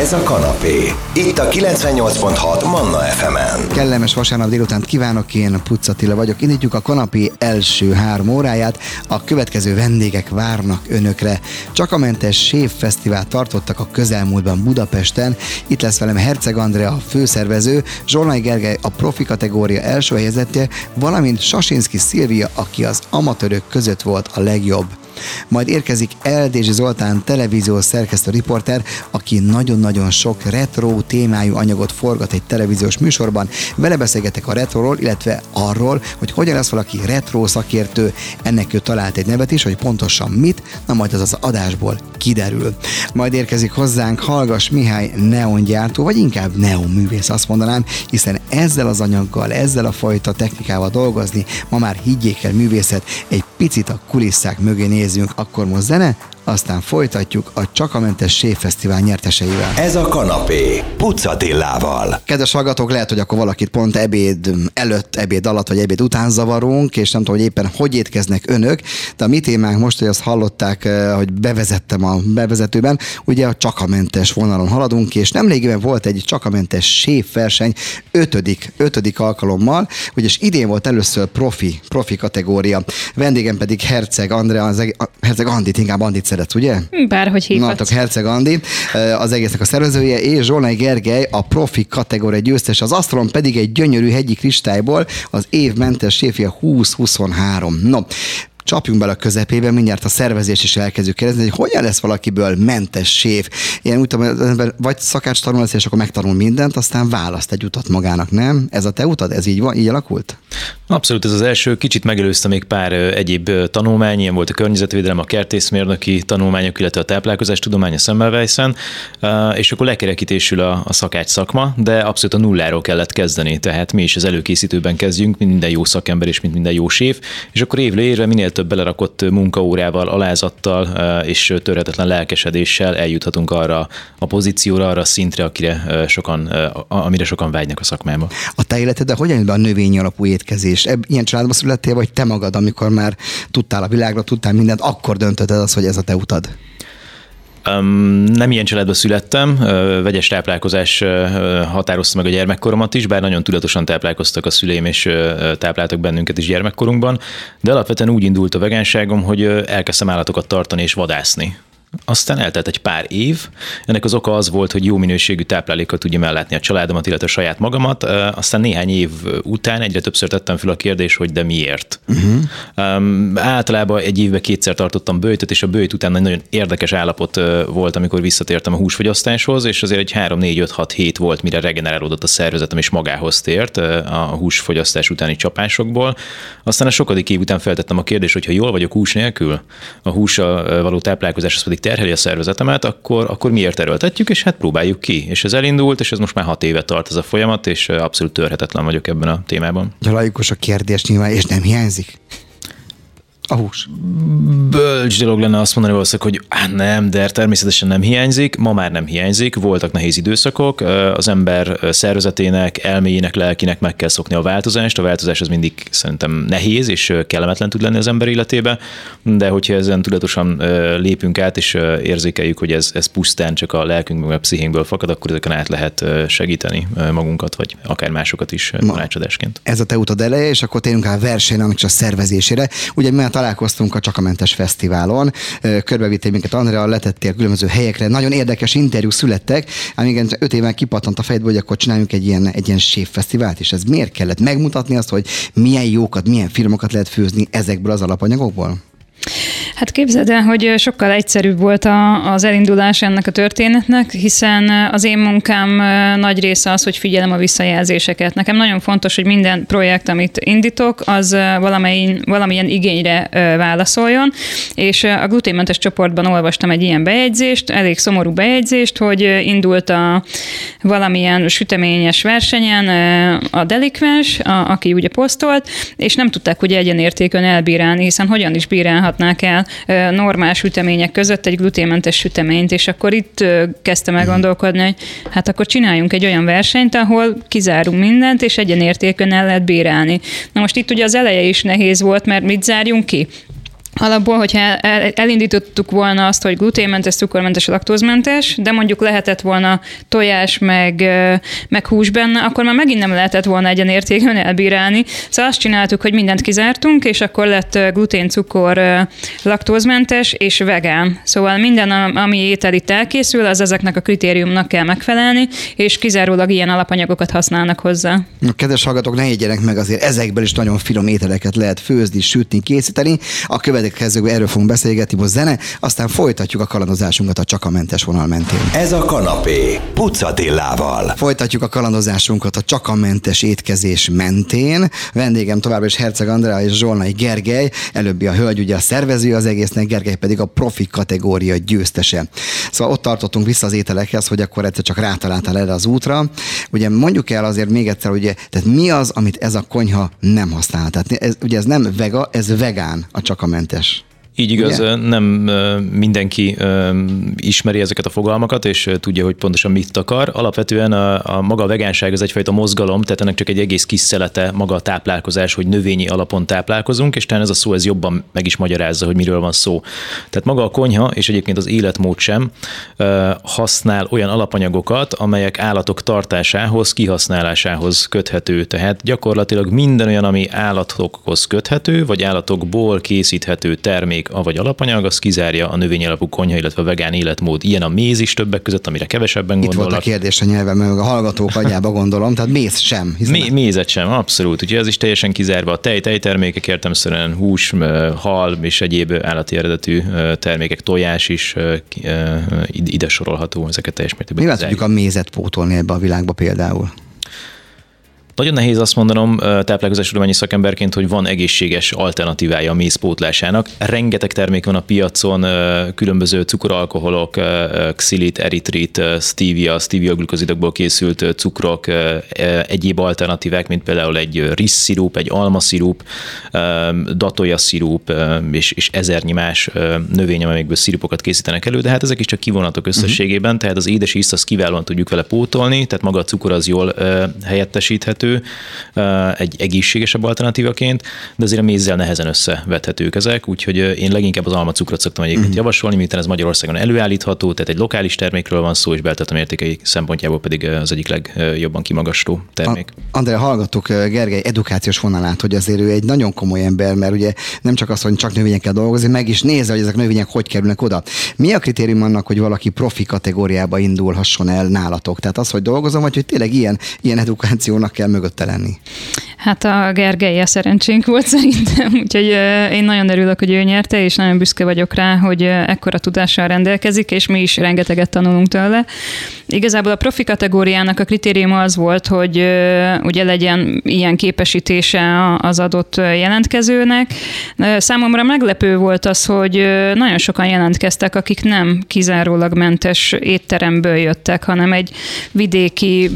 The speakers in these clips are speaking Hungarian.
Ez a kanapé. Itt a 98.6 Manna FM-en. Kellemes vasárnap délután kívánok, én Puc Attila vagyok. Indítjuk a kanapé első három óráját. A következő vendégek várnak önökre. Csak a mentes Sév Fesztivál tartottak a közelmúltban Budapesten. Itt lesz velem Herceg Andrea, a főszervező, Zsolnai Gergely, a profi kategória első helyezettje, valamint Sasinski Szilvia, aki az amatőrök között volt a legjobb. Majd érkezik Eldési Zoltán televíziós szerkesztő riporter, aki nagyon-nagyon sok retro témájú anyagot forgat egy televíziós műsorban. Vele beszélgetek a retroról, illetve arról, hogy hogyan lesz valaki retro szakértő. Ennek ő talált egy nevet is, hogy pontosan mit, na majd az az adásból kiderül. Majd érkezik hozzánk Hallgas Mihály neongyártó, vagy inkább neonművész azt mondanám, hiszen ezzel az anyaggal, ezzel a fajta technikával dolgozni, ma már higgyék el művészet, egy picit a kulisszák mögé nézzünk, akkor most zene, aztán folytatjuk a Csakamentes Séfesztivál nyerteseivel. Ez a kanapé. Pucatillával. Kedves hallgatók, lehet, hogy akkor valakit pont ebéd előtt, ebéd alatt vagy ebéd után zavarunk, és nem tudom, hogy éppen hogy étkeznek önök, de a mi témánk most, hogy azt hallották, eh, hogy bevezettem a bevezetőben, ugye a csakamentes vonalon haladunk, és nemrégiben volt egy csakamentes séf verseny ötödik, ötödik alkalommal, ugye és idén volt először profi, profi kategória. Vendégem pedig Herceg Andrea, Herceg Andit, inkább Andit szeretsz, ugye? Bárhogy hívhatsz. Nátok Herceg Andi, eh, az egésznek a szervezője, és Zsolnai Gergely, a profi kategória győztes, az asztalon pedig egy gyönyörű hegyi kristályból az év mentes séfje 2023. No, csapjunk bele a közepébe, mindjárt a szervezést is elkezdjük kérdezni, hogy hogyan lesz valakiből mentes séf. Én úgy tudom, az ember vagy szakács tanul lesz, és akkor megtanul mindent, aztán választ egy utat magának, nem? Ez a te utad? Ez így van? Így alakult? Abszolút ez az első, kicsit megelőzte még pár egyéb tanulmány, ilyen volt a környezetvédelem, a kertészmérnöki tanulmányok, illetve a táplálkozás tudománya Semmelweisen, és akkor lekerekítésül a, a szakács szakma, de abszolút a nulláról kellett kezdeni, tehát mi is az előkészítőben kezdjünk, mint minden jó szakember és mint minden jó séf, és akkor évről évre minél több belerakott munkaórával, alázattal és törhetetlen lelkesedéssel eljuthatunk arra a pozícióra, arra a szintre, akire sokan, amire sokan vágynak a szakmába. A te életed, hogyan jött be a növényi alapú étkezés? Ebb, ilyen családba születtél, vagy te magad, amikor már tudtál a világra, tudtál mindent, akkor döntötted az, hogy ez a te utad? Um, nem ilyen családba születtem, ö, vegyes táplálkozás ö, határozta meg a gyermekkoromat is, bár nagyon tudatosan táplálkoztak a szüleim, és ö, tápláltak bennünket is gyermekkorunkban, de alapvetően úgy indult a vegánságom, hogy elkezdtem állatokat tartani és vadászni. Aztán eltelt egy pár év. Ennek az oka az volt, hogy jó minőségű táplálékkal tudjam ellátni a családomat, illetve a saját magamat. Aztán néhány év után egyre többször tettem fel a kérdést, hogy de miért. Uh-huh. Um, általában egy évben kétszer tartottam bőjtöt, és a bőjt után egy nagyon érdekes állapot volt, amikor visszatértem a húsfogyasztáshoz, és azért egy 3-4-5-6 hét volt, mire regenerálódott a szervezetem, és magához tért a húsfogyasztás utáni csapásokból. Aztán a sokadik év után feltettem a kérdést, hogy ha jól vagyok hús nélkül, a hússal ö, való táplálkozás az pedig terheli a szervezetemet, akkor, akkor miért erőltetjük, és hát próbáljuk ki. És ez elindult, és ez most már hat éve tart ez a folyamat, és abszolút törhetetlen vagyok ebben a témában. Laikus a kérdés nyilván, és nem hiányzik? A hús. Bölcs dolog lenne azt mondani valószínűleg, hogy á, nem, de természetesen nem hiányzik, ma már nem hiányzik, voltak nehéz időszakok, az ember szervezetének, elméjének, lelkinek meg kell szokni a változást, a változás az mindig szerintem nehéz és kellemetlen tud lenni az ember életébe, de hogyha ezen tudatosan lépünk át és érzékeljük, hogy ez, ez pusztán csak a lelkünkből, vagy a pszichénkből fakad, akkor ezeken át lehet segíteni magunkat, vagy akár másokat is tanácsadásként. Ez a te utad eleje, és akkor térjünk rá a versenyre, csak a szervezésére. Ugye már találkoztunk a Csakamentes Fesztiválon, Ö, körbevittél minket Andrea, letettél különböző helyekre, nagyon érdekes interjú születtek, igen, öt éven kipattant a fejedbe, hogy akkor csináljunk egy ilyen, egy ilyen séffesztivált, és ez miért kellett megmutatni azt, hogy milyen jókat, milyen filmokat lehet főzni ezekből az alapanyagokból? Hát képzeld el, hogy sokkal egyszerűbb volt a, az elindulás ennek a történetnek, hiszen az én munkám nagy része az, hogy figyelem a visszajelzéseket. Nekem nagyon fontos, hogy minden projekt, amit indítok, az valamilyen, valamilyen igényre válaszoljon, és a gluténmentes csoportban olvastam egy ilyen bejegyzést, elég szomorú bejegyzést, hogy indult a valamilyen süteményes versenyen a delikvens, a, aki ugye posztolt, és nem tudták ugye egyenértékön elbírálni, hiszen hogyan is bírálhatnák el normál sütemények között egy gluténmentes süteményt, és akkor itt kezdtem el gondolkodni, hogy hát akkor csináljunk egy olyan versenyt, ahol kizárunk mindent, és egyenértékön el lehet bírálni. Na most itt ugye az eleje is nehéz volt, mert mit zárjunk ki? Alapból, hogyha elindítottuk volna azt, hogy gluténmentes, cukormentes, laktózmentes, de mondjuk lehetett volna tojás, meg, meg hús benne, akkor már megint nem lehetett volna egyenértékben elbírálni. Szóval azt csináltuk, hogy mindent kizártunk, és akkor lett glutén, cukor, laktózmentes és vegán. Szóval minden, ami étel itt elkészül, az ezeknek a kritériumnak kell megfelelni, és kizárólag ilyen alapanyagokat használnak hozzá. A kedves hallgatók, ne egyenek meg azért ezekből is nagyon finom ételeket lehet főzni, sütni, készíteni. A következőkben erről fogunk beszélgetni, most zene, aztán folytatjuk a kalandozásunkat a csak a mentes vonal mentén. Ez a kanapé, Pucatillával. Folytatjuk a kalandozásunkat a csak a mentes étkezés mentén. Vendégem továbbra is Herceg Andrea és Zsolnai Gergely, előbbi a hölgy ugye a szervező az egésznek, Gergely pedig a profi kategória győztese. Szóval ott tartottunk vissza az ételekhez, hogy akkor egyszer csak rátaláltál erre az útra. Ugye mondjuk el azért még egyszer, ugye, tehát mi az, amit ez a konyha nem használ? Tehát ez, ugye ez nem vega, ez vegán a csak a mentes mentes. Így igaz, Ugye? nem mindenki ismeri ezeket a fogalmakat, és tudja, hogy pontosan mit akar. Alapvetően a, a maga a vegánság az egyfajta mozgalom, tehát ennek csak egy egész kis szelete maga a táplálkozás, hogy növényi alapon táplálkozunk, és talán ez a szó ez jobban meg is magyarázza, hogy miről van szó. Tehát maga a konyha, és egyébként az életmód sem használ olyan alapanyagokat, amelyek állatok tartásához, kihasználásához köthető. Tehát gyakorlatilag minden olyan, ami állatokhoz köthető, vagy állatokból készíthető termék, vagy alapanyag, az kizárja a növényalapú konyha, illetve a vegán életmód. Ilyen a méz is többek között, amire kevesebben Itt gondolnak. volt a kérdés a nyelven, mert a hallgatók agyába gondolom, tehát méz sem. Mé- mézet sem, abszolút. Úgyhogy ez is teljesen kizárva. A tej, tejtermékek értelmszerűen hús, hal és egyéb állati eredetű termékek, tojás is ide sorolható, ezeket teljes mértékben. Mi tudjuk a mézet pótolni ebbe a világba például? Nagyon nehéz azt mondanom táplálkozástudományi szakemberként, hogy van egészséges alternatívája a mézpótlásának. Rengeteg termék van a piacon, különböző cukoralkoholok, xilit, eritrit, stevia, stevia glukozidokból készült cukrok, egyéb alternatívák, mint például egy riszszirup, egy almaszirup, datoja szirup, és, és ezernyi más növény, amelyekből szirupokat készítenek elő, de hát ezek is csak kivonatok összességében, uh-huh. tehát az édes ízt azt kiválóan tudjuk vele pótolni, tehát maga a cukor az jól helyettesíthető, egy egészségesebb alternatívaként, de azért a mézzel nehezen összevethetők ezek, úgyhogy én leginkább az almacukrot szoktam egyébként uh-huh. javasolni, miután ez Magyarországon előállítható, tehát egy lokális termékről van szó, és beltettem értékei szempontjából pedig az egyik legjobban kimagasló termék. A, Andrea, hallgattuk Gergely edukációs vonalát, hogy azért ő egy nagyon komoly ember, mert ugye nem csak az, hogy csak növényekkel dolgozni, meg is nézze, hogy ezek a növények hogy kerülnek oda. Mi a kritérium annak, hogy valaki profi kategóriába indulhasson el nálatok? Tehát az, hogy dolgozom, vagy hogy tényleg ilyen, ilyen edukációnak kell mögötte lenni? Hát a Gergelye szerencsénk volt szerintem, úgyhogy én nagyon örülök, hogy ő nyerte, és nagyon büszke vagyok rá, hogy ekkora tudással rendelkezik, és mi is rengeteget tanulunk tőle. Igazából a profi kategóriának a kritériuma az volt, hogy ugye legyen ilyen képesítése az adott jelentkezőnek. Számomra meglepő volt az, hogy nagyon sokan jelentkeztek, akik nem kizárólag mentes étteremből jöttek, hanem egy vidéki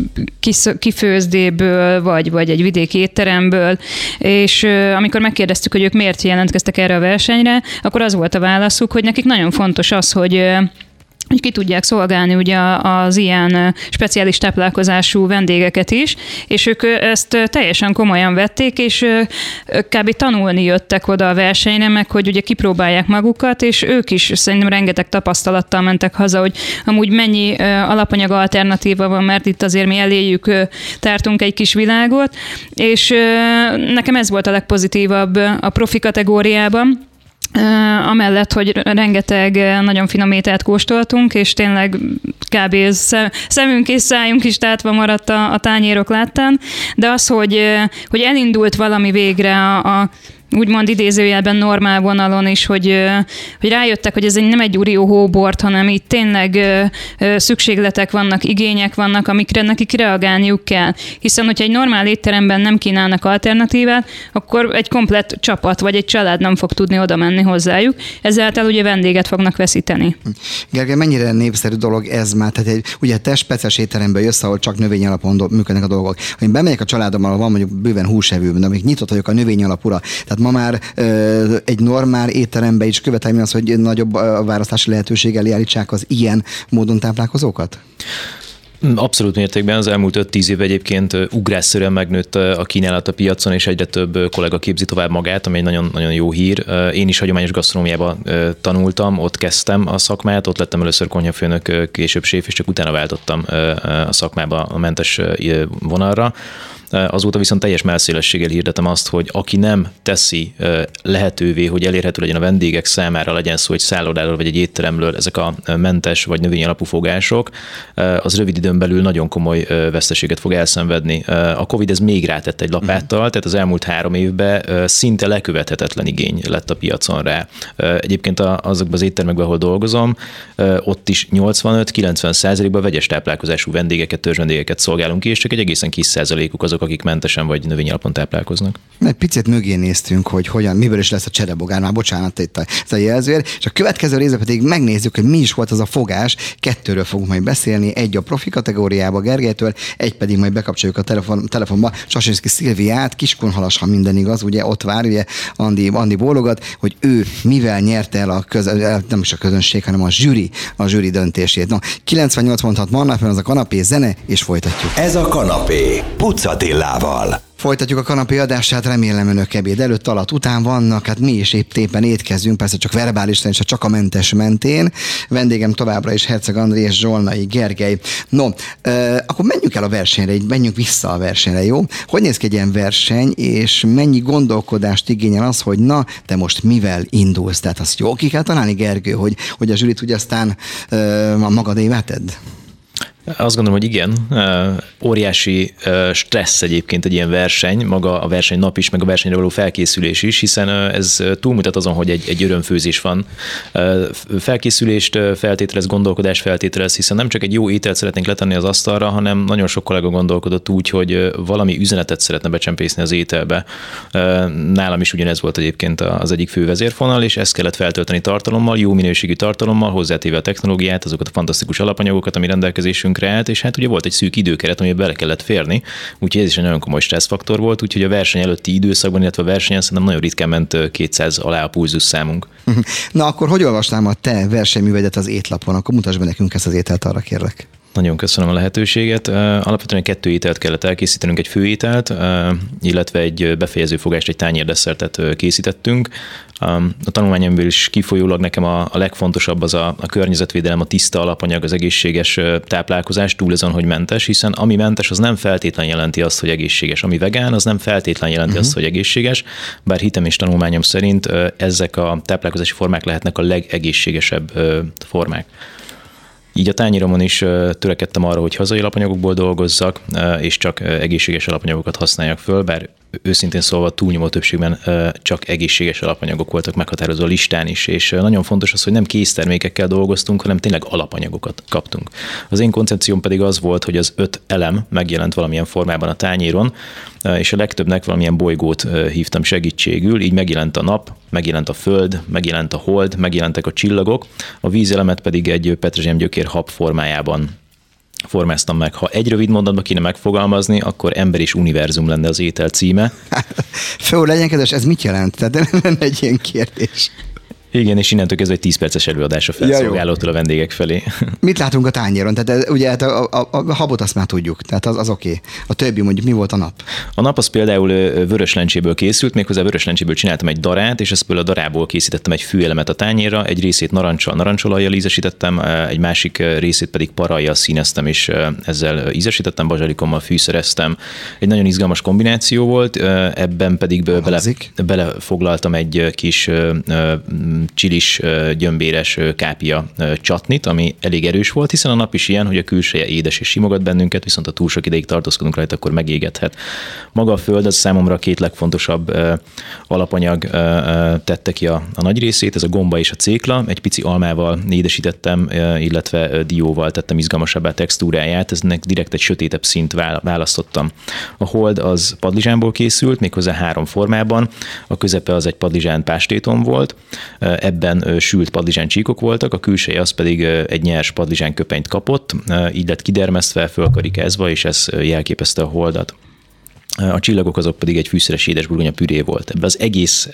kifőzdéből, vagy, vagy egy vidéki étteremből, és amikor megkérdeztük, hogy ők miért jelentkeztek erre a versenyre, akkor az volt a válaszuk, hogy nekik nagyon fontos az, hogy hogy ki tudják szolgálni ugye az ilyen speciális táplálkozású vendégeket is, és ők ezt teljesen komolyan vették, és kb. tanulni jöttek oda a versenyre, meg hogy ugye kipróbálják magukat, és ők is szerintem rengeteg tapasztalattal mentek haza, hogy amúgy mennyi alapanyag alternatíva van, mert itt azért mi eléjük tártunk egy kis világot, és nekem ez volt a legpozitívabb a profi kategóriában, amellett, hogy rengeteg nagyon finom ételt kóstoltunk, és tényleg kb. szemünk és szájunk is tátva maradt a, a tányérok láttán, de az, hogy, hogy elindult valami végre a, a úgymond idézőjelben normál vonalon is, hogy, hogy rájöttek, hogy ez nem egy urió hóbort, hanem itt tényleg szükségletek vannak, igények vannak, amikre nekik reagálniuk kell. Hiszen, hogyha egy normál étteremben nem kínálnak alternatívát, akkor egy komplett csapat vagy egy család nem fog tudni oda menni hozzájuk, ezáltal ugye vendéget fognak veszíteni. Gergely, mennyire népszerű dolog ez már? Tehát egy, ugye te speciális étterembe jössz, ahol csak növény alapon működnek a dolgok. Ha én bemegyek a családommal, van mondjuk bőven húsevő, de amik nyitott vagyok a növény alapúra, tehát ma már egy normál étterembe is követelni az, hogy nagyobb a választási lehetőség elé az ilyen módon táplálkozókat? Abszolút mértékben az elmúlt 5-10 év egyébként ugrásszerűen megnőtt a kínálat a piacon, és egyre több kollega képzi tovább magát, ami egy nagyon, nagyon jó hír. Én is hagyományos gasztronómiába tanultam, ott kezdtem a szakmát, ott lettem először konyhafőnök, később séf, és csak utána váltottam a szakmába a mentes vonalra. Azóta viszont teljes melszélességgel hirdetem azt, hogy aki nem teszi lehetővé, hogy elérhető legyen a vendégek számára, legyen szó egy szállodáról vagy egy étteremről, ezek a mentes vagy növény alapú fogások, az rövid időn belül nagyon komoly veszteséget fog elszenvedni. A Covid ez még rátett egy lapáttal, mhm. tehát az elmúlt három évben szinte lekövethetetlen igény lett a piacon rá. Egyébként azokban az éttermekben, ahol dolgozom, ott is 85-90 százalékban vegyes táplálkozású vendégeket, törzsvendégeket szolgálunk ki, és csak egy egészen kis százalékuk azok, akik mentesen vagy növény alapon táplálkoznak. Egy picit mögé néztünk, hogy hogyan, miből is lesz a cserebogár, már bocsánat itt a, ez a jelzőr, és a következő részben pedig megnézzük, hogy mi is volt az a fogás. Kettőről fogunk majd beszélni, egy a profi kategóriába Gergelytől, egy pedig majd bekapcsoljuk a telefon, telefonba Sasinszki Szilviát, kiskunhalas, ha minden igaz, ugye ott vár, ugye Andi, Andi bólogat, hogy ő mivel nyerte el a köz, nem is a közönség, hanem a zsűri, a zsűri döntését. No, 98 mondhat Manna, az a kanapé zene, és folytatjuk. Ez a kanapé, Pucati Attillával. Folytatjuk a kanapé adását, remélem önök ebéd előtt, alatt, után vannak, hát mi is épp tépen étkezünk, persze csak verbálisan és csak a mentes mentén. Vendégem továbbra is Herceg André és Zsolnai Gergely. No, euh, akkor menjünk el a versenyre, menjünk vissza a versenyre, jó? Hogy néz ki egy ilyen verseny, és mennyi gondolkodást igényel az, hogy na, te most mivel indulsz? Tehát azt jó ki kell találni, Gergő, hogy, hogy a zsűrit ugye aztán euh, a magadévá tedd? Azt gondolom, hogy igen. Óriási stressz egyébként egy ilyen verseny, maga a verseny nap is, meg a versenyre való felkészülés is, hiszen ez túlmutat azon, hogy egy, egy örömfőzés van. Felkészülést feltételez, gondolkodás feltételez, hiszen nem csak egy jó ételt szeretnénk letenni az asztalra, hanem nagyon sok kollega gondolkodott úgy, hogy valami üzenetet szeretne becsempészni az ételbe. Nálam is ugyanez volt egyébként az egyik fő vezérfonal, és ezt kellett feltölteni tartalommal, jó minőségű tartalommal, hozzátéve a technológiát, azokat a fantasztikus alapanyagokat, ami rendelkezésünk állt, és hát ugye volt egy szűk időkeret, amiben bele kellett férni, úgyhogy ez is egy nagyon komoly stresszfaktor volt, úgyhogy a verseny előtti időszakban, illetve a versenyen szerintem nagyon ritkán ment 200 alá a pulzus számunk. Na akkor hogy olvasnám a te versenyművedet az étlapon? Akkor mutasd be nekünk ezt az ételt, arra kérlek. Nagyon köszönöm a lehetőséget. Alapvetően kettő ételt kellett elkészítenünk, egy főételt, illetve egy befejező fogást, egy tányérdeszertet készítettünk. A tanulmányomból is kifolyólag nekem a, a legfontosabb az a, a környezetvédelem, a tiszta alapanyag, az egészséges táplálkozás, túl azon, hogy mentes, hiszen ami mentes, az nem feltétlen jelenti azt, hogy egészséges. Ami vegán, az nem feltétlen jelenti uh-huh. azt, hogy egészséges, bár hitem és tanulmányom szerint ezek a táplálkozási formák lehetnek a legegészségesebb formák. Így a tányéromon is törekedtem arra, hogy hazai alapanyagokból dolgozzak, és csak egészséges alapanyagokat használjak föl, bár őszintén szólva túlnyomó többségben csak egészséges alapanyagok voltak meghatározó a listán is, és nagyon fontos az, hogy nem késztermékekkel dolgoztunk, hanem tényleg alapanyagokat kaptunk. Az én koncepcióm pedig az volt, hogy az öt elem megjelent valamilyen formában a tányéron, és a legtöbbnek valamilyen bolygót hívtam segítségül, így megjelent a nap, megjelent a föld, megjelent a hold, megjelentek a csillagok, a vízelemet pedig egy petrezsemgyökér hab formájában formáztam meg. Ha egy rövid mondatba kéne megfogalmazni, akkor ember és univerzum lenne az étel címe. Föl legyen kedves, ez mit jelent? Tehát nem egy ilyen kérdés. Igen, és innentől kezdve egy 10 perces előadás a felszolgálótól a vendégek felé. Mit látunk a tányéron? Tehát ugye hát a, a, a, habot azt már tudjuk, tehát az, az oké. Okay. A többi mondjuk mi volt a nap? A nap az például vörös lencséből készült, méghozzá vörös lencséből csináltam egy darát, és ezt a darából készítettem egy fűelemet a tányérra, egy részét narancsal, narancsolajjal ízesítettem, egy másik részét pedig parajjal színeztem, és ezzel ízesítettem, bazsalikommal fűszereztem. Egy nagyon izgalmas kombináció volt, ebben pedig bele, belefoglaltam egy kis csilis, gyömbéres kápia csatnit, ami elég erős volt, hiszen a nap is ilyen, hogy a külseje édes és simogat bennünket, viszont ha túl sok ideig tartózkodunk rajta, akkor megégethet. Maga a föld az számomra a két legfontosabb alapanyag tette ki a, a nagy részét, ez a gomba és a cékla. Egy pici almával édesítettem, illetve dióval tettem izgalmasabbá textúráját, eznek direkt egy sötétebb szint választottam. A hold az padlizsánból készült, méghozzá három formában. A közepe az egy padlizsán pástéton volt, ebben sült padlizsán csíkok voltak, a külseje az pedig egy nyers padlizsán köpenyt kapott, így lett kidermesztve, fölkarikázva, és ez jelképezte a holdat. A csillagok azok pedig egy fűszeres édesburgonya püré volt. Ebben az egész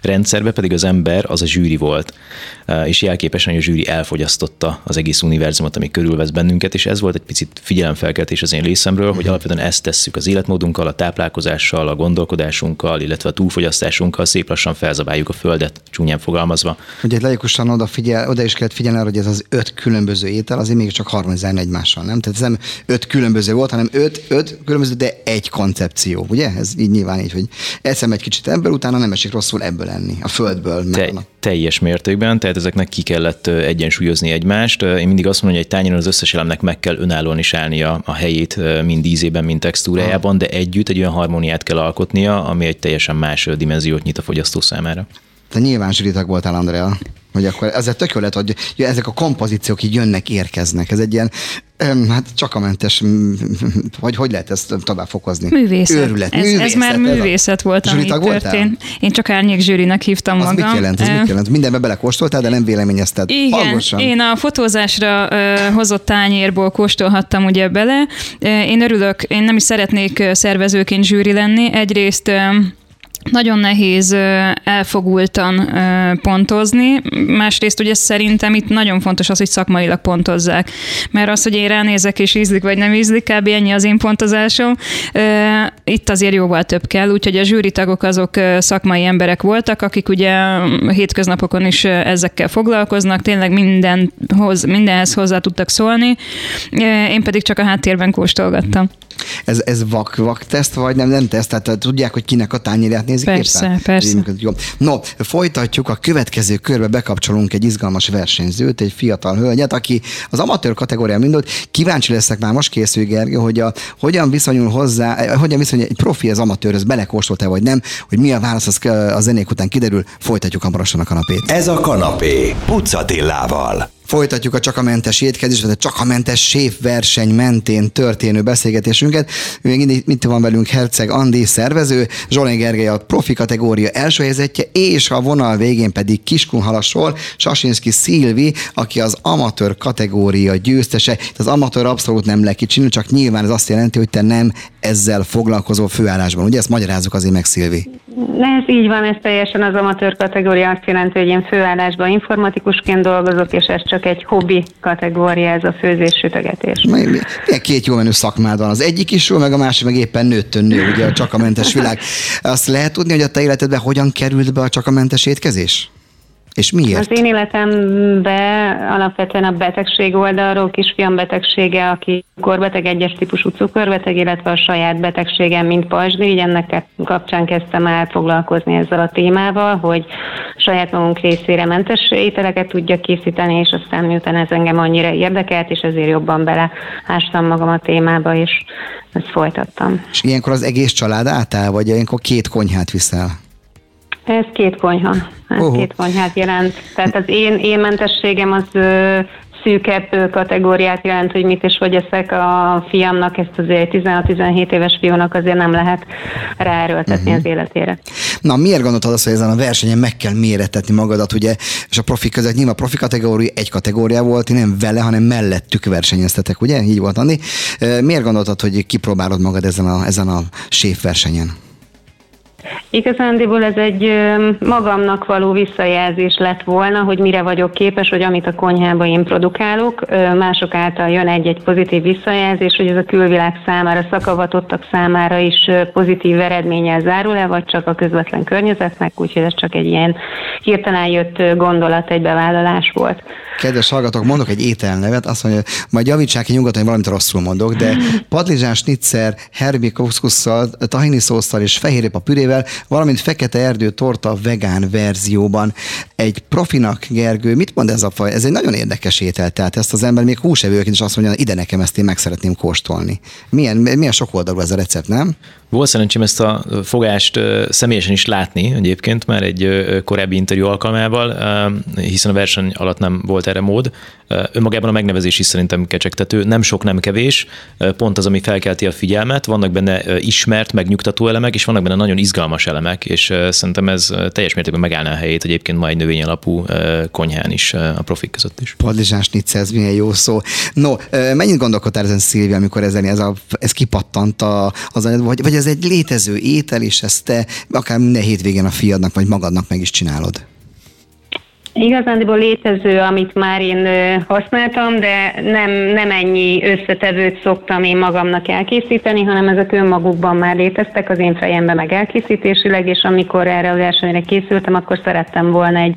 rendszerbe pedig az ember az a zsűri volt, és jelképesen, hogy a zsűri elfogyasztotta az egész univerzumot, ami körülvesz bennünket, és ez volt egy picit figyelemfelkeltés az én részemről, hogy alapvetően ezt tesszük az életmódunkkal, a táplálkozással, a gondolkodásunkkal, illetve a túlfogyasztásunkkal, szép lassan felzabáljuk a földet, csúnyán fogalmazva. Ugye logikusan oda, figyel, oda is kellett figyelni arra, hogy ez az öt különböző étel azért még csak harmonizálni egymással, nem? Tehát ez nem öt különböző volt, hanem öt, öt különböző, de egy koncepció, ugye? Ez így nyilván így, hogy eszem egy kicsit ebből, utána nem esik rosszul ebből enni, a földből. Te, teljes mértékben, tehát ezeknek ki kellett egyensúlyozni egymást. Én mindig azt mondom, hogy egy tányéron az összes elemnek meg kell önállóan is állnia a helyét, mind ízében, mind textúrájában, de együtt egy olyan harmóniát kell alkotnia, ami egy teljesen más dimenziót nyit a fogyasztó számára. Te nyilván zsűritak voltál, Andrea hogy akkor ezzel tök jó lett, hogy ezek a kompozíciók így jönnek, érkeznek. Ez egy ilyen, hát csak a mentes, vagy hogy lehet ezt tovább fokozni? Művészet. Őrület. Ez, művészet. ez már művészet volt, ami történt. Én csak árnyék zsűrinek hívtam az magam. mit jelent? Ez mit jelent? Mindenbe belekóstoltál, de nem véleményezted. Igen, Hallgosan. én a fotózásra uh, hozott tányérból kóstolhattam ugye bele. Uh, én örülök, én nem is szeretnék szervezőként zsűri lenni. Egyrészt uh, nagyon nehéz elfogultan pontozni. Másrészt ugye szerintem itt nagyon fontos az, hogy szakmailag pontozzák. Mert az, hogy én ránézek és ízlik vagy nem ízlik, kb. ennyi az én pontozásom. Itt azért jóval több kell, úgyhogy a zsűritagok azok szakmai emberek voltak, akik ugye hétköznapokon is ezekkel foglalkoznak, tényleg mindenhoz, mindenhez hozzá tudtak szólni. Én pedig csak a háttérben kóstolgattam. Ez, ez vak, vak teszt, vagy nem, nem teszt? Tehát tudják, hogy kinek a tányérját nézik Persze, éppen? persze. Jó. No, folytatjuk, a következő körbe bekapcsolunk egy izgalmas versenyzőt, egy fiatal hölgyet, aki az amatőr kategórián mindult. Kíváncsi leszek már most készül, Gergő, hogy a, hogyan viszonyul hozzá, hogyan viszonyul egy profi az amatőrhöz, belekóstolt-e vagy nem, hogy mi a válasz, az a zenék után kiderül, folytatjuk hamarosan a kanapét. Ez a kanapé, Pucatillával. Folytatjuk a csakamentes étkezés, vagy a csakamentes verseny mentén történő beszélgetésünket. Még itt van velünk Herceg Andi, szervező, Zsolén Gergely a profi kategória első helyzetje, és a vonal végén pedig Kiskunhalasról Sasinski Szilvi, aki az amatőr kategória győztese. Itt az amatőr abszolút nem lekicsinő, csak nyilván ez azt jelenti, hogy te nem ezzel foglalkozó főállásban. Ugye ezt magyarázzuk azért meg, Szilvi? Ez így van, ez teljesen az amatőr kategória azt jelenti, hogy én főállásban informatikusként dolgozok, és ez csak egy hobbi kategória, ez a főzés sütögetés. Milyen két jó menő szakmád van? Az egyik is jó, meg a másik meg éppen nőttön nő, ugye a csakamentes világ. Azt lehet tudni, hogy a te életedben hogyan került be a csakamentes étkezés? És miért? Az én életemben alapvetően a betegség oldalról, kisfiam betegsége, aki korbeteg, egyes típusú cukorbeteg, illetve a saját betegségem, mint pajzsdi, így ennek kapcsán kezdtem el foglalkozni ezzel a témával, hogy saját magunk részére mentes ételeket tudja készíteni, és aztán miután ez engem annyira érdekelt, és ezért jobban beleástam magam a témába, és ezt folytattam. És ilyenkor az egész család átáll, vagy ilyenkor két konyhát viszel? Ez két konyha. Ez uh-huh. két konyhát jelent. Tehát az én, én mentességem az ö, szűkebb kategóriát jelent, hogy mit és hogy eszek a fiamnak, ezt azért 16-17 éves fiúnak azért nem lehet ráerőltetni uh-huh. az életére. Na, miért gondoltad azt, hogy ezen a versenyen meg kell méretetni magadat, ugye, és a profi között nyilván a profi kategória egy kategória volt, nem vele, hanem mellettük versenyeztetek, ugye? Így volt, Andi. Miért gondoltad, hogy kipróbálod magad ezen a, ezen a séf versenyen? Igazándiból ez egy magamnak való visszajelzés lett volna, hogy mire vagyok képes, hogy amit a konyhában én produkálok, mások által jön egy-egy pozitív visszajelzés, hogy ez a külvilág számára, szakavatottak számára is pozitív eredménnyel zárul-e, vagy csak a közvetlen környezetnek, úgyhogy ez csak egy ilyen hirtelen jött gondolat, egy bevállalás volt. Kedves hallgatók, mondok egy ételnevet, azt mondja, majd javítsák ki nyugodtan, hogy valamit rosszul mondok, de padlizsán snitzer, herbi kuszkusszal, tahini szószal és fehérrépa pürével, valamint fekete erdő torta vegán verzióban. Egy profinak, Gergő, mit mond ez a faj? Ez egy nagyon érdekes étel, tehát ezt az ember még húsevőként is azt mondja, ide nekem ezt én meg szeretném kóstolni. Milyen, milyen sok oldalú ez a recept, nem? Volt szerencsém ezt a fogást személyesen is látni egyébként már egy korábbi interjú alkalmával, hiszen a verseny alatt nem volt volt erre mód. Önmagában a megnevezés is szerintem kecsegtető. Nem sok, nem kevés, pont az, ami felkelti a figyelmet. Vannak benne ismert, megnyugtató elemek, és vannak benne nagyon izgalmas elemek, és szerintem ez teljes mértékben megállná a helyét egyébként mai növény alapú konyhán is a profik között is. Padlizsás ez milyen jó szó. No, mennyit gondolkodtál ezen Szilvia, amikor ezen ez, a, ez kipattant a, az, vagy, vagy ez egy létező étel, és ezt te akár minden hétvégén a fiadnak vagy magadnak meg is csinálod? Igazándiból létező, amit már én használtam, de nem, nem ennyi összetevőt szoktam én magamnak elkészíteni, hanem ezek önmagukban már léteztek az én fejemben meg elkészítésileg, és amikor erre a versenyre készültem, akkor szerettem volna egy,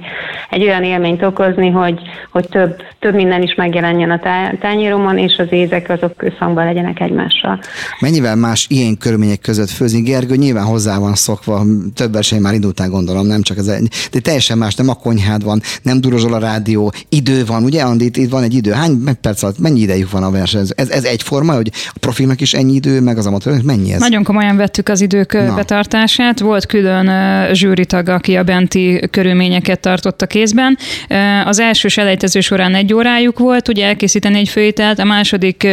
egy olyan élményt okozni, hogy, hogy több, több minden is megjelenjen a tányéromon, és az ézek azok összhangban legyenek egymással. Mennyivel más ilyen körülmények között főzni? Gergő nyilván hozzá van szokva, több verseny már indultál gondolom, nem csak ez egy, de teljesen más, nem a konyhád van, nem durozol a rádió, idő van, ugye Andi, itt, itt van egy idő. Hány perc alatt, mennyi idejük van a verseny? Ez, ez egyforma, hogy a profilnak is ennyi idő, meg az amatőrnek mennyi ez? Nagyon komolyan vettük az idők Na. betartását. Volt külön zsűritag, aki a benti körülményeket tartotta kézben. Az első selejtező során egy órájuk volt, ugye elkészíteni egy főételt, a második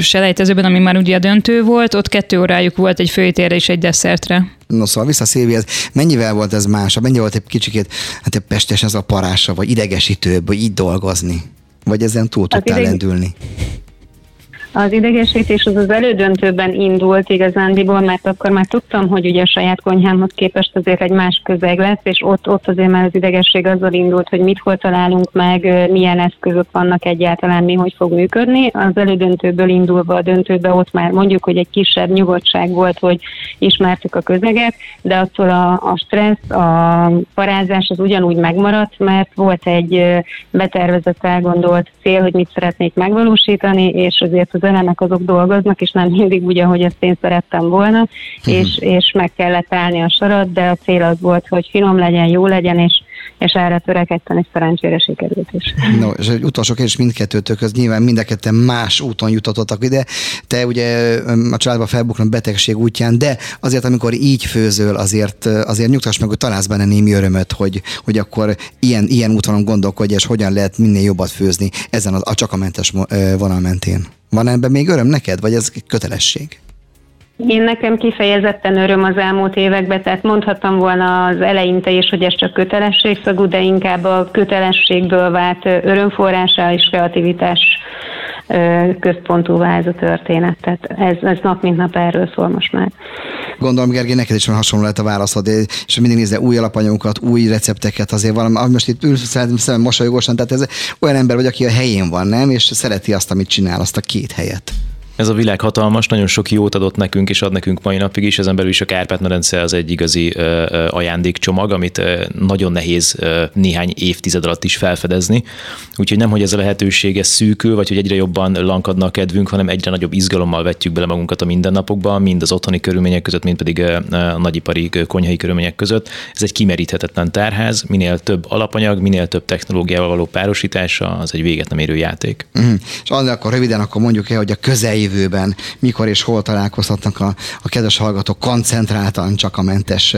selejtezőben, ami már ugye a döntő volt, ott kettő órájuk volt egy főételre és egy desszertre. No szóval vissza Szilvihez, mennyivel volt ez más? Mennyi volt egy kicsikét, hát egy pestes ez a parása, vagy idegesítőbb, hogy így dolgozni? Vagy ezen túl tudtál ideg... lendülni? Az idegesítés az az elődöntőben indult igazándiból, mert akkor már tudtam, hogy ugye a saját konyhámhoz képest azért egy más közeg lesz, és ott, ott azért már az idegesség azzal indult, hogy mit hol találunk meg, milyen eszközök vannak egyáltalán, mi hogy fog működni. Az elődöntőből indulva a döntőbe ott már mondjuk, hogy egy kisebb nyugodtság volt, hogy ismertük a közeget, de attól a, a stressz, a parázás az ugyanúgy megmaradt, mert volt egy betervezett, elgondolt cél, hogy mit szeretnék megvalósítani, és azért az elemek azok dolgoznak, és nem mindig úgy, ahogy ezt én szerettem volna, uh-huh. és, és meg kellett állni a sarat, de a cél az volt, hogy finom legyen, jó legyen, és és erre törekedtem, és szerencsére sikerült is. No, és egy utolsó kérdés mindkettőtök, az nyilván mind a más úton jutottak ide. Te ugye a családban felbuknak betegség útján, de azért, amikor így főzöl, azért, azért nyugtass meg, hogy találsz benne némi örömöt, hogy, hogy akkor ilyen, ilyen útvonalon gondolkodj, és hogyan lehet minél jobbat főzni ezen a, a csak a mentes vonal mentén. Van ebben még öröm neked, vagy ez kötelesség? Én nekem kifejezetten öröm az elmúlt években, tehát mondhattam volna az eleinte is, hogy ez csak kötelességszagú, de inkább a kötelességből vált örömforrása és kreativitás központú ez a történet. Tehát ez, ez nap mint nap erről szól most már. Gondolom, Gergely, neked is van hasonló lehet a válaszod, és mindig nézze új alapanyagokat, új recepteket, azért valami, most itt ülsz szemem mosolyogosan, tehát ez olyan ember vagy, aki a helyén van, nem? És szereti azt, amit csinál, azt a két helyet. Ez a világ hatalmas, nagyon sok jót adott nekünk, és ad nekünk mai napig is. Ezen belül is a Kárpát-medence az egy igazi ajándékcsomag, amit nagyon nehéz néhány évtized alatt is felfedezni. Úgyhogy nem, hogy ez a lehetőség ez szűkül, vagy hogy egyre jobban lankadna a kedvünk, hanem egyre nagyobb izgalommal vetjük bele magunkat a mindennapokba, mind az otthoni körülmények között, mind pedig a nagyipari konyhai körülmények között. Ez egy kimeríthetetlen tárház, minél több alapanyag, minél több technológiával való párosítása, az egy véget nem érő játék. Mm. És akkor röviden akkor mondjuk el, hogy a közeljövő jövőben mikor és hol találkozhatnak a, a kedves hallgatók koncentráltan csak a mentes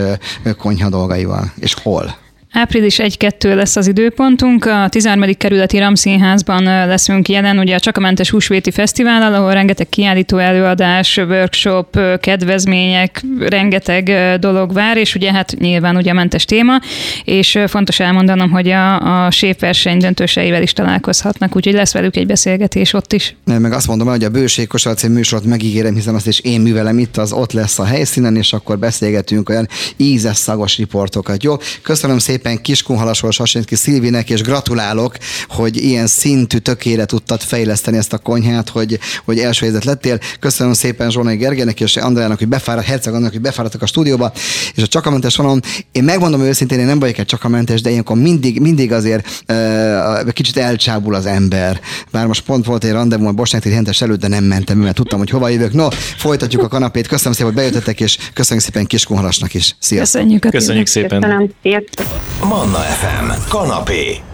konyha dolgaival, és hol? Április 1-2 lesz az időpontunk. A 13. kerületi Ramszínházban leszünk jelen, ugye a Csakamentes Húsvéti Fesztivál, ahol rengeteg kiállító előadás, workshop, kedvezmények, rengeteg dolog vár, és ugye hát nyilván ugye mentes téma, és fontos elmondanom, hogy a, a verseny döntőseivel is találkozhatnak, úgyhogy lesz velük egy beszélgetés ott is. Meg azt mondom, hogy a Bőség Kosarac műsorot megígérem, hiszen azt is én művelem itt, az ott lesz a helyszínen, és akkor beszélgetünk olyan ízes, szagos riportokat. Jó, köszönöm szépen szépen Kiskunhalasról Sasinski Szilvinek, és gratulálok, hogy ilyen szintű tökére tudtad fejleszteni ezt a konyhát, hogy, hogy első helyzet lettél. Köszönöm szépen Zsonai Gergelynek és Andrának, hogy befáradt, Herceg annak, hogy befáradtak a stúdióba, és a csakamentes vonalon, én megmondom őszintén, én nem vagyok egy csakamentes, de ilyenkor mindig, mindig azért uh, kicsit elcsábul az ember. Bár most pont volt egy randevú a Bosnyák hentes előtt, de nem mentem, mert tudtam, hogy hova jövök. No, folytatjuk a kanapét. Köszönöm szépen, hogy bejöttetek, és köszönjük szépen Kiskunhalasnak is. Sziasztok! Köszönjük, Köszönjük szépen! Köszönöm. Manna FM. Kanapé.